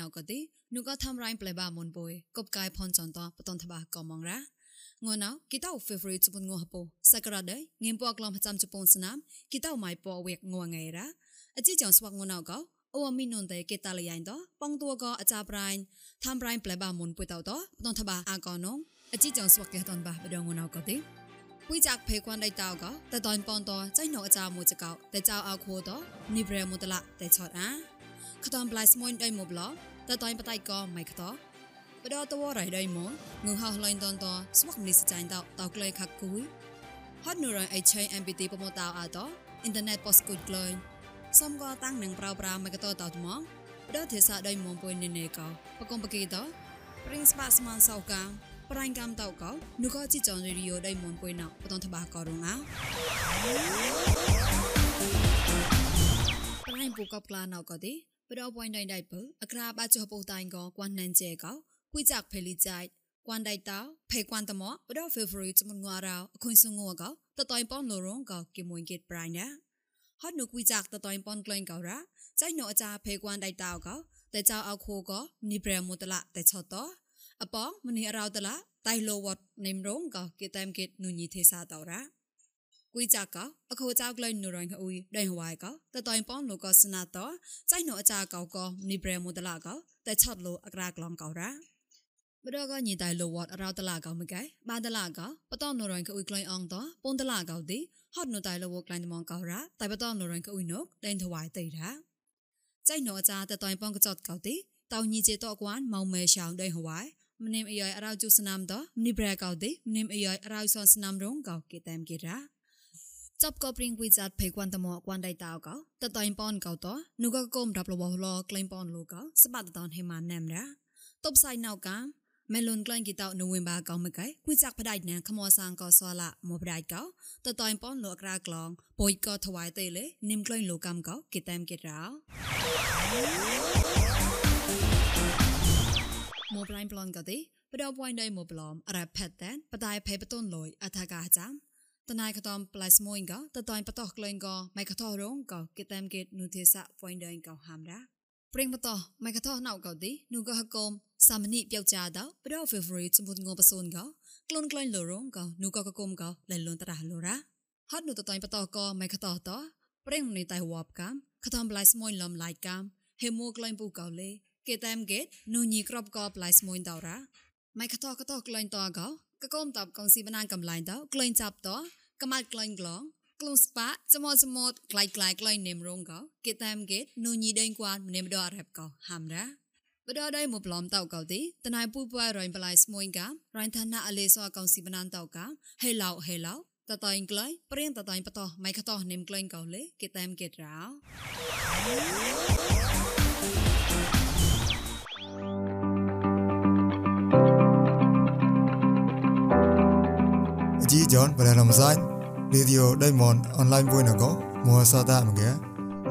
នកទីនោះក៏ធ្វើរ៉ៃប្លេបាមុនបុយកបកាយផនចន្តបតនថាក៏មងរ៉ាងួនណៅគីតៅ favorite បុនងហពោសក្រាដេងៀមពកលំចាំជប៉ុនស្នាមគីតៅម៉ៃពវេកងងឯរ៉ាអជីចងស្វាក់ងួនណៅក៏អូមីនុនតែគេតាលយ៉ៃតោបងតួក៏អាចារ្យប្រៃធ្វើរ៉ៃប្លេបាមុនបុយតៅតោបតនថាអាកោនងអជីចងស្វាក់កេះតនបាបដងងួនណៅក៏ទីពួយចាក់ភេគួនដៃតោក៏តតនប៉ុនតោចៃណោអាចារ្យមួយចកោតែចៅអោខូតោនិប្រេមតលតែឆតអា ខតំប្លៃស្មួយដៃមុបឡតតនបតៃកម៉ៃខតបដតវរៃដៃមងងហោឡៃតនតស្វាក់នេះចាញ់តតក្លែខាក់គួយហត់នូរអេឆៃ MPT ប្រមតោអាតអ៊ីនធឺណិតប៉ុសគូក្លែសំក៏តាំងនឹងប្រោប្រាមកតតតមកបដទេសដៃមពុយនេនេកោបកំបកេត Prince Bas Man Sau Kang ប្រៃកំតោកោនុកជីចនរីយោដៃមុនពុយណោបតនតបាកោរងអាប្រៃពូកបក្លាណោកោទី 0.99ពើអក្រាបាចុះពុតៃកងគួនណានជេកោគួយចាក់ភេលីចៃគួនដៃតោភេគួនតម0.00មុនងរោអខុនសុងងកោតតៃប៉នលរងកោគីមួយកេតប្រៃណាហត់នុគួយចាក់តតៃប៉នក្លែងកោរ៉ាចៃណូអាចាភេគួនដៃតោកោតេចៅអោខូកោនីប្រែមុតឡាតេឆតោអបងមនីរោតឡាតៃលោវតនិមរងកោគីតាមគិតនុញីទេសាតោរ៉ា กุยจากะอโคจากลอยนูรังอุยได้หวายกะแต่ตอนป้อมโลกสนาตอใจหนอจากาวกอนิเบรมุตละกะแต่ชัดโลอกรากลองกอระបដកញីតៃលវតរោតឡាកោមកែបាតឡាកោបតនរងកុយក្លែងអងតពនតឡាកោទីហត់នតៃលវក្លែងត្មងកោរ៉ាតៃបតនរងកុយនុកដេនថ្វាយតៃរ៉ាចៃណោចាតតៃពងកចតកោទីតោញីជេតអកួនម៉ៅមេឆောင်းដេហវ៉ៃមនេមអាយរោជុស្នាមតមនីប្រែកោទីមនេមអាយរោសនស្នាមរងកោគេតាមគេរ៉ា ចាប់កបព្រិងវិចាតភេគួនតមគួនដៃតោកោតតៃប៉នកោតនុកកុំរាប់លបលក្លែងប៉នលូកោសបាតតនហេម៉ាណាំរាតបសៃណៅកាមេឡុនក្លែងគីតោនូវិនបាកោមកៃគួយចាក់ផ្ដាច់ណាខមោសាងកោសឡាមកផ្ដាច់កោតតៃប៉នលូអក្រាក្លងបុយកោថ្វាយទេលេនិមក្លែងលូកម្មកោគីតាមគីរោមកប្រៃប្លងកោទេបដោវ៉ៃណៃមកប្លំរ៉ាផេតតែបដៃផេបតុនលុយអថាកាចាំ តណៃកតំប្លៃស្មួយកតតៃបតោះក្លែងកម៉ៃកតោះរងកកេតាមកេតនុទេសៈហ្វុយដេងកហាំរាព្រិងបតោះម៉ៃកតោះណៅកោទីនុកហកុំសាមនីប្យោចាដោប្រោហ្វេវរីតសម្ពុតងបសូនកក្លូនក្លែងលរងកនុកកកុំកលលនតរះលរ៉ាហត់នុតតៃបតោះកម៉ៃកតោះតព្រិងនីតៃវបកាំកតំប្លៃស្មួយលំឡៃកាំហេមូក្លែងពូកោលេកេតាមកេតនុញីក្របកប្លៃស្មួយដៅរ៉ាម៉ៃកតោះកតោះក្លែងតោកោ កកុំតបកុំស៊ីបណានកំឡៃតោក្លែងចាប់តោកម៉ាត់ក្លែងក្លងក្លុំស្ប៉ាចមចមតក្លាយក្លាយក្លែងនេមរងកោគេតាមកេនូញីដេងគួននេមដររ៉ាប់កោហាំរ៉ាបដដៃមកប្លំតោកោទីតណៃពូပွားរ៉ៃប្លៃស្មួយការ៉ៃឋានៈអលេសអកុំស៊ីបណានតោកាហេឡោហេឡោតតៃក្លែងព្រៀងតតៃបតោម៉ៃខតោនេមក្លែងកោលេគេតាមកេរ៉ោ John và là lòng sách Radio Diamond online vui nào có mua sa ta mà ghé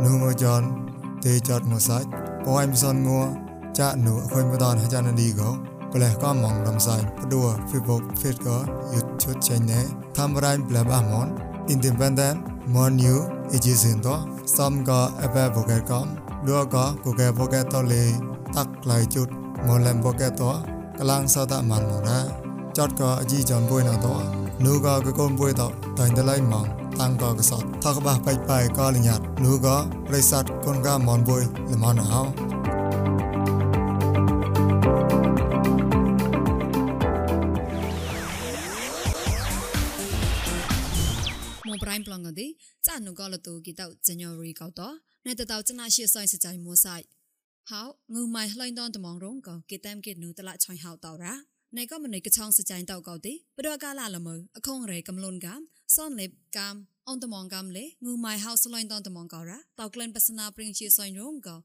nu mua John tê chọt mua sách có em son mua cha nụ khơi mua đòn hay cha nó đi có và là có mong lòng sách đùa Facebook Facebook có YouTube channel tham gia em là ba món Independent More New Education đó xong có Apple Podcast com đua có Google Podcast to lì tắt lại chút một lần Podcast đó กลางซาตะมันหมดนะ จัดก็อจีจันป่วยนาตัวนูก็ก็คนป่วยต่อแต่ในไล่มองตั้งก็กษัตริย์ถ้ากบะไปไปก็ลิญาตนูก็บริษัทคนก็มอนป่วยละมอนเอาរៃប្លងកទេចាននកលតូគីតោចញរីកោតណៃតតោចណាជាសៃសចៃមួសៃហៅងូម៉ៃហ្លែងដនតំងរងកោគីតាមគីនូតឡាឆៃហៅតោរ៉ា ណៃក៏មិនកឆងសចៃតៅកោទេបដកាលាលមើអខងរេកំលូនកាមសនលេបកាមអនតមងកាមលេងូម៉ៃហៅសឡៃតនតមងកោរ៉ាតៅក្លែនបសនាព្រិងជាសៃរងកោ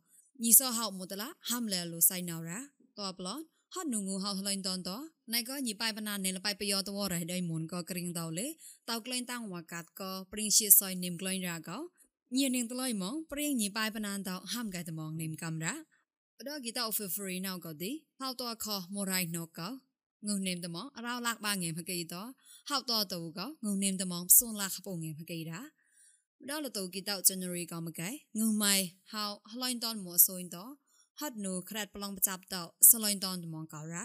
ញីសោហៅមតឡាហាំលែលូសៃណៅរ៉ាតបឡនហត់នុងូហៅសឡៃតនតណៃក៏ញីបាយបណានេលបាយបយោតវរ៉ៃដៃមុនក៏ក្រិងតៅលេតៅក្លែងតាំងវកាត់ក៏ព្រិងជាសៃនិមក្លែងរ៉ាកោញៀននឹងតឡៃម៉ងព្រៀងញីបាយបណានតហាំកែតមងនិមកំរ៉ាបដកីតោហ្វេហ្វរីណៅកោទីហៅតអខមរ៉ៃណូកោ ងុនិមតម៉ងរោឡាក់បាងេមកីតោហៅតោតូក៏ងុនិមតម៉ងសុនឡាខពងេមកីរ៉ាបដលតូគីតោ January ក៏មកែងុម៉ៃហៅလှိုင်းតនមួសុញតោហត់នូក្រាត់ប្លង់បចាប់តសលុញតនតមងកោរ៉ា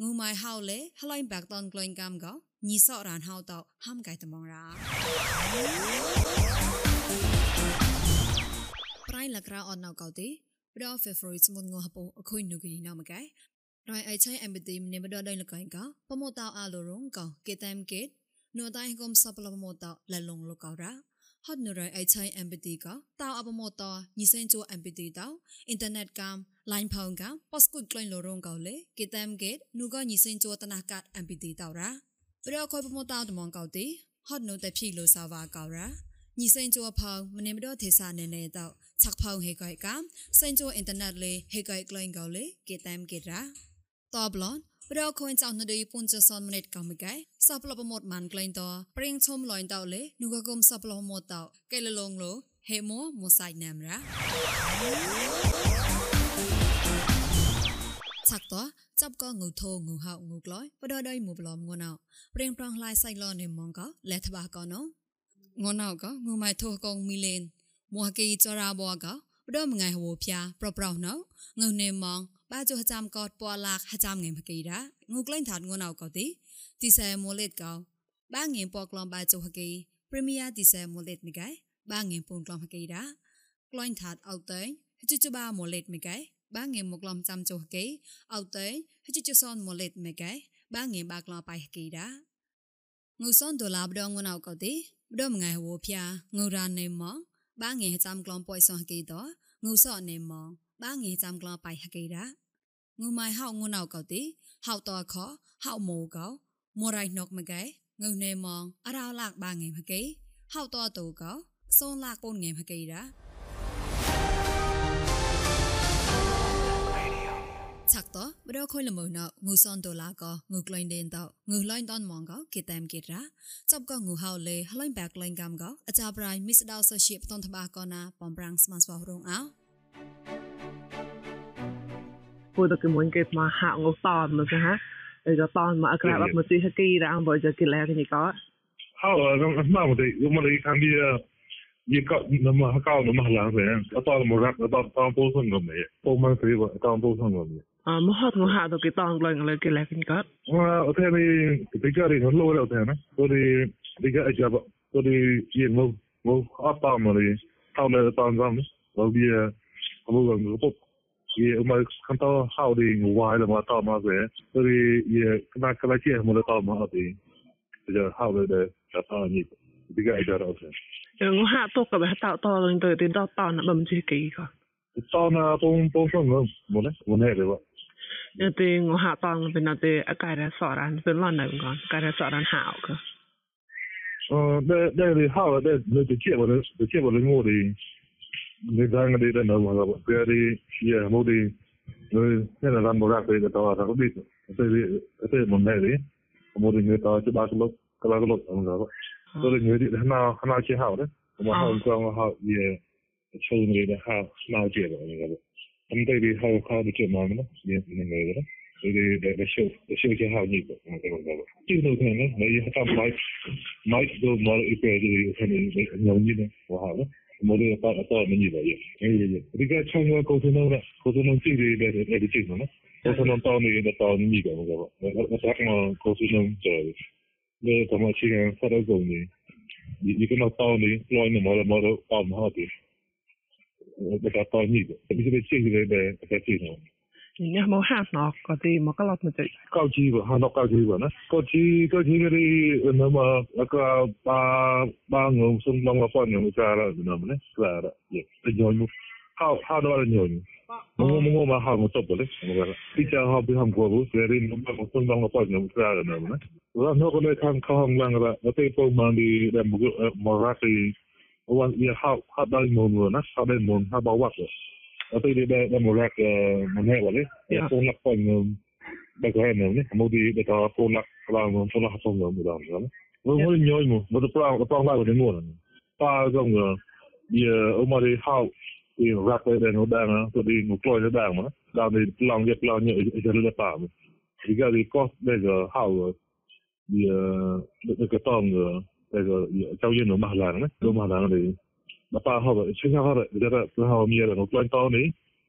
ងូម៉ៃហៅលេហឡៃបាក់តនក្លែងកាំកោញីសអរានហៅតហាំកៃតមងរ៉ាប្រៃលក្រៅអនណៅកោទីប្រដ February ស្មុនងហពអខុយនូគីណៅមកែ រៃអៃឆៃអេមបទីមនេមដរដៃលកៃកោពមតោអាលរងកោគេតាមកេតនួតៃគុំសបលពមតោលលងលកោរ៉ាហត់នួរៃអៃឆៃអេមបទីកោតោអពមតោញីសេនជូអេមបទីតោអ៊ីនធឺណិតកាមឡៃផោងកាប៉ស្គុតក្លែងលរងកោលេគេតាមកេតនួកោញីសេនជូតណាកាតអេមបទីតោរ៉ាប្រយោគពមតោតំងកោទីហត់នួតែភីលោសាវ៉ាកោរ៉ាញីសេនជូផោងមនេមដរទេសានេនេតោឆាក់ផោងហេកៃកាសេនជូអ៊ីនធឺណិតលេហេកៃក្លែងកោលេគេតាមកេតរ៉ា តបឡនរកខូនចောင်းនឌីពុនចសនមនិតកម្មកែសប្លបមត់ម៉ានក្លែងតព្រៀងឈុំលយតោលេនូកកុំសប្លបមត់តោកែលលងលោហេម៉ូមូសៃណាមរ៉ាឆាក់តោចាប់ក៏ងូធោងូហៅងូក្លោយបដដៃមូប្លមងួនអោព្រៀងប្រងឡាយសៃឡនេមងកលេះថ្បាក៏ណូងួនអោក៏ងូម៉ៃធោកងមីលេនមួហកីចរាបោក បដមងៃហវផ្យាប្រប្រោណងងូនេមងបាចុហចាំកតពលាកហចាំងៃមកីរ៉ាងូក្លែងថាត់ងួនអោកទីទីសែមូលេតកោបាងៀពក្លំបាចុហគីព្រីមៀទីសែមូលេតមីកែបាងៀពូនក្លំហគីរ៉ាក្លែងថាត់អោតេជិជបាមូលេតមីកែបាងេមកឡំចាំចុះគេអោតេហជិជសនមលេតមេកែបាងេបាក្លបៃគេដាងូសនដុល្លារបដងណៅកោទីបដមងៃហវភាងូរ៉ានេម៉ង បាងេចាំក្លំប៉ុយសនគេតងូសអនេម៉ងបាងេចាំក្លបៃហគេដាងូម៉ៃហៅងូណៅកោទីហៅតខហៅម៉ូកោមរៃណុកមកែងូនេម៉ងអរោឡាក់បាងេមកគេហៅតតូកោសូនឡាក់ពូនងេមកគេដាឆាក់ តបដខុយល្មើណងូសនដុល្លារក៏ងូក្លែងដេនតងូលែងតនមងក៏គេតាមគេរាចប់ក៏ងូហៅលេហើយបាក់លែងកំក៏អាចាប្រៃមីសដោសូជាបតនតបាក៏ណាបំប្រាំងស្មានស្វោរងអោពូតកមួយគេមកហាក់ងូតនមកហ่าเออตอนมาอากาศแบบมันตีสกีร่างบ่จะกินแล้วกันนี่ก็เฮาก็มาบ่ได้มันเลยทําดี也搞那么还搞那么难噻，那到了么个，那到当保送个没，保满肥吧，当保送个没。à mà họ thằng hạ được cái tòng lên lên cái lại kinh cát. Mà ở thế này cái cái này nó lâu rồi thế này. Tôi đi đi cái ấy vậy tôi đi yên mông mông ở tòng mà đi. Tao này tòng ra mới rồi bây giờ mông gần cái bốc thì mà không tao hao đi ngủ hoài là mà tao mà về. Tôi đi giờ cái này cái này kia mà tao mà bây giờ hao rồi đấy chả tao nhịp. Đi cái ấy rồi thế. Ngủ hạ tôi cả bé tạo to lên tới đến đó tao nó bấm gì kỳ cả tao là tôi tôi không ngờ một đấy một hệ đấy vậy เตงหาตองเป็นเตอากาศสอรันเป็นร้อนหนึ่งก่อนกาศสอรันหาวก็เออได้ได้เลยหาวได้เลยจะเชี่ยวเลยจะเชี่ยวเลยงูดีในทางกันดีได้หน่อยมั้งครับเพื่อที่เชี่ยงูดีเลยเนี่ยเราทำโบราณไปก็ต่อเราก็ดีเตยเตยมันได้เลยงูดีเงยต่อจะบาสลบก็บาสลบเหมือนกันก็เลยเงยดีขนาดขนาดเชี่ยวเลยผมว่าหาวกลางหาวเย่ชงเลยนะหาวหาวเจี๊ยบเหมือนกัน എന്താ ഇത് how how ചുമ്മാണ് നിങ്ങൾ det försöker ha nu på till nog henne men jag har Mike Mike då mal uppe i henne någon ju vad har det men det är bara att men ju det är det går chans att gå till några gå till någon tid det är det till någon och så någon tar ni det tar ni mig då vad sagt man gå till någon tid det kommer sig en för att gå ni ni kan ta ni lojna mal mal på mig nekā tā nīga. Tad mēs mēs sīgrēbē, tā cīnā. Nā, mō hā nā, kā tī mō kā lāt mā tī. Kā jīva, hā nā kā jīva, nā. Kā jī, kā jīga rī, nā mā, kā bā, bā ngō, sūn nā mā pā ba kā rā, nā mā, nā, kā rā, jā, tā ñō ñū. Hā, hā nā rā ñō ñū. Mō ngō, mō ngō mā hā ngō tōpa lē, mō kā rā. Tī chā hā đi hā ngō bū, sē rī, nā mā, sūn nā mā pā ngō, kā rā, nā mā, nā. Rā nō kā lē kā ngā ngā ngā rā, mā tē pō mā ngī, rā mō rā kī, wan ia ha ha dal mon ro na sa ben mon ha ba wat ro a te de de mo lak mo ne wa le ya ko na pa ngom ba ko he mo ne mo di de ta ko lak la mo so la ha so ngom da ngom mo mo nyoi mo mo to pra ko pa la ko de mo na pa zo ngom ia o ma de ha i rap de no da na to di mo ko de da mo da de plan ye plan ye je le pa mo Riga di kost de ha o di de ka tong 那个也交易侬买下来呢，侬买下来的，那八号的、七号的，你这个四号米的，侬转到呢，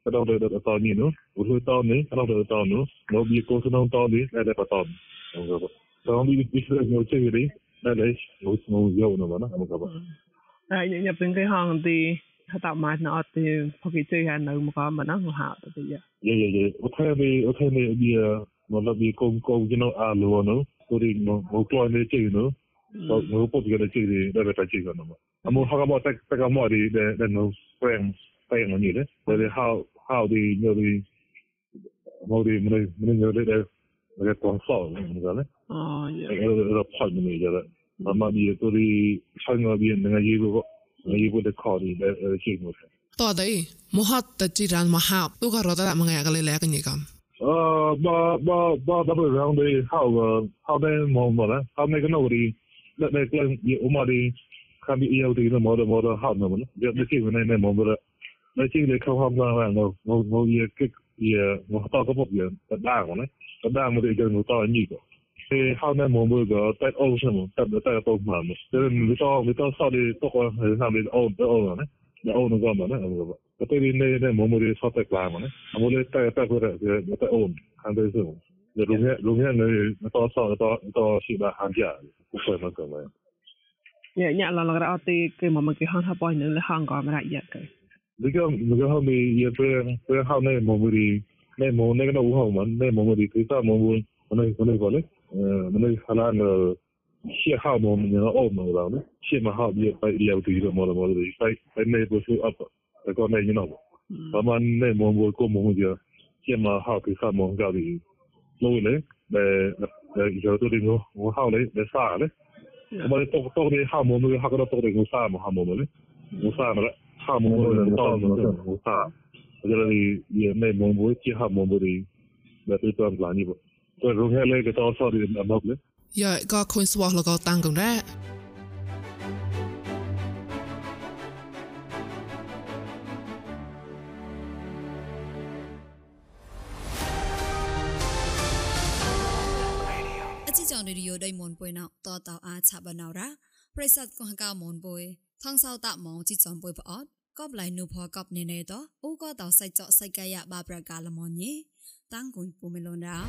那到的那到你呢，我说到呢，那到的到呢，侬比公司侬到呢，那得不到呢，侬知道不？当你你是有这个的，那来我我要侬嘛呢，侬知道不？啊，日日本银行的。他打麻将啊，对，他给这些人么个么那么好的对呀。也也也，我看没，我看没，你我那边公公就那阿罗呢，所以我我过来这呢。So we hope to get a check the the better check on them. And more how about take take more the the the no friends paying on you. So the how how the you know the how the money money you know the the console you know. Oh yeah. The the point you know. မမဒီတို့ဒီဆိုင်ငါဘီငါရေးဖို့ငါရေးဖို့တခေါ်ဒီရှိမှုတော်တယ်မဟာတချီရန်မဟာတို့ကတော့တမငါကလေးလဲကနေကမ်အာဘာဘာဘာဘာရောင်းဒီဟောဟောတဲ့မောမလားဟောမေကနော်ဒီ đợt đây tôi nhiều mà đi, khám bị yêu thì nó mở được mở được học nữa muốn việc cái chuyện này này mở được nói chuyện đấy không học ra là nó nó nó yêu cái yêu ờ, nó to có một việc tất đa của nó tất đa để cái nó to nhiều vậy. Thì học này mở được cái tại ô sao mà tại tại tôi mà mà. Cho nên người to người to sau đi tôi có thể làm đi ôn tới ôn rồi đấy. Để ô nó gom mà đấy cái đi này này mở được sau tại làm mà đấy. Mò được tại tại cái cái tại ô hàng tới rồi 卢片卢片人到上到到西南寒假，不会么个么？也伢老那个阿弟给妈妈给喊他帮人来喊个么来也个。那个那个后面也不不好那毛毛的，那毛那个那五号嘛，那毛毛的，最少毛毛那那那个嘞，嗯，那哈拉那谢号毛毛那澳门了呢，谢嘛号也也也有对的毛了毛了的，在在那不是 up，那个那你那不，他们那毛毛过毛毛的，谢嘛号给啥毛搞的？vloeien, bij zo doe ik nog hoe houden bij zalen. Maar toch toch die gaan we hakken dat toch nog samen gaan we nu samen gaan we nu de taal nog hoe samen. Dat die die nee moet moet je gaan we die dat is dan klaar niet. Dus hoe heel leuk het al zou die aan dat Ja, ik ga gewoon zwaar lokaal tanken, hè? ងរីយោដៃមនពុយណោតតោអាចឆបណោរ៉ាប្រិស័តកងកៅមនពុយថងសោតម៉ងជីចំពុយផ្អត់កបលៃនុផកបនេនេតអូកតោសៃចកសៃកាយបាប្រកាលមនញីតាំងគុញពុមេឡនរ៉ា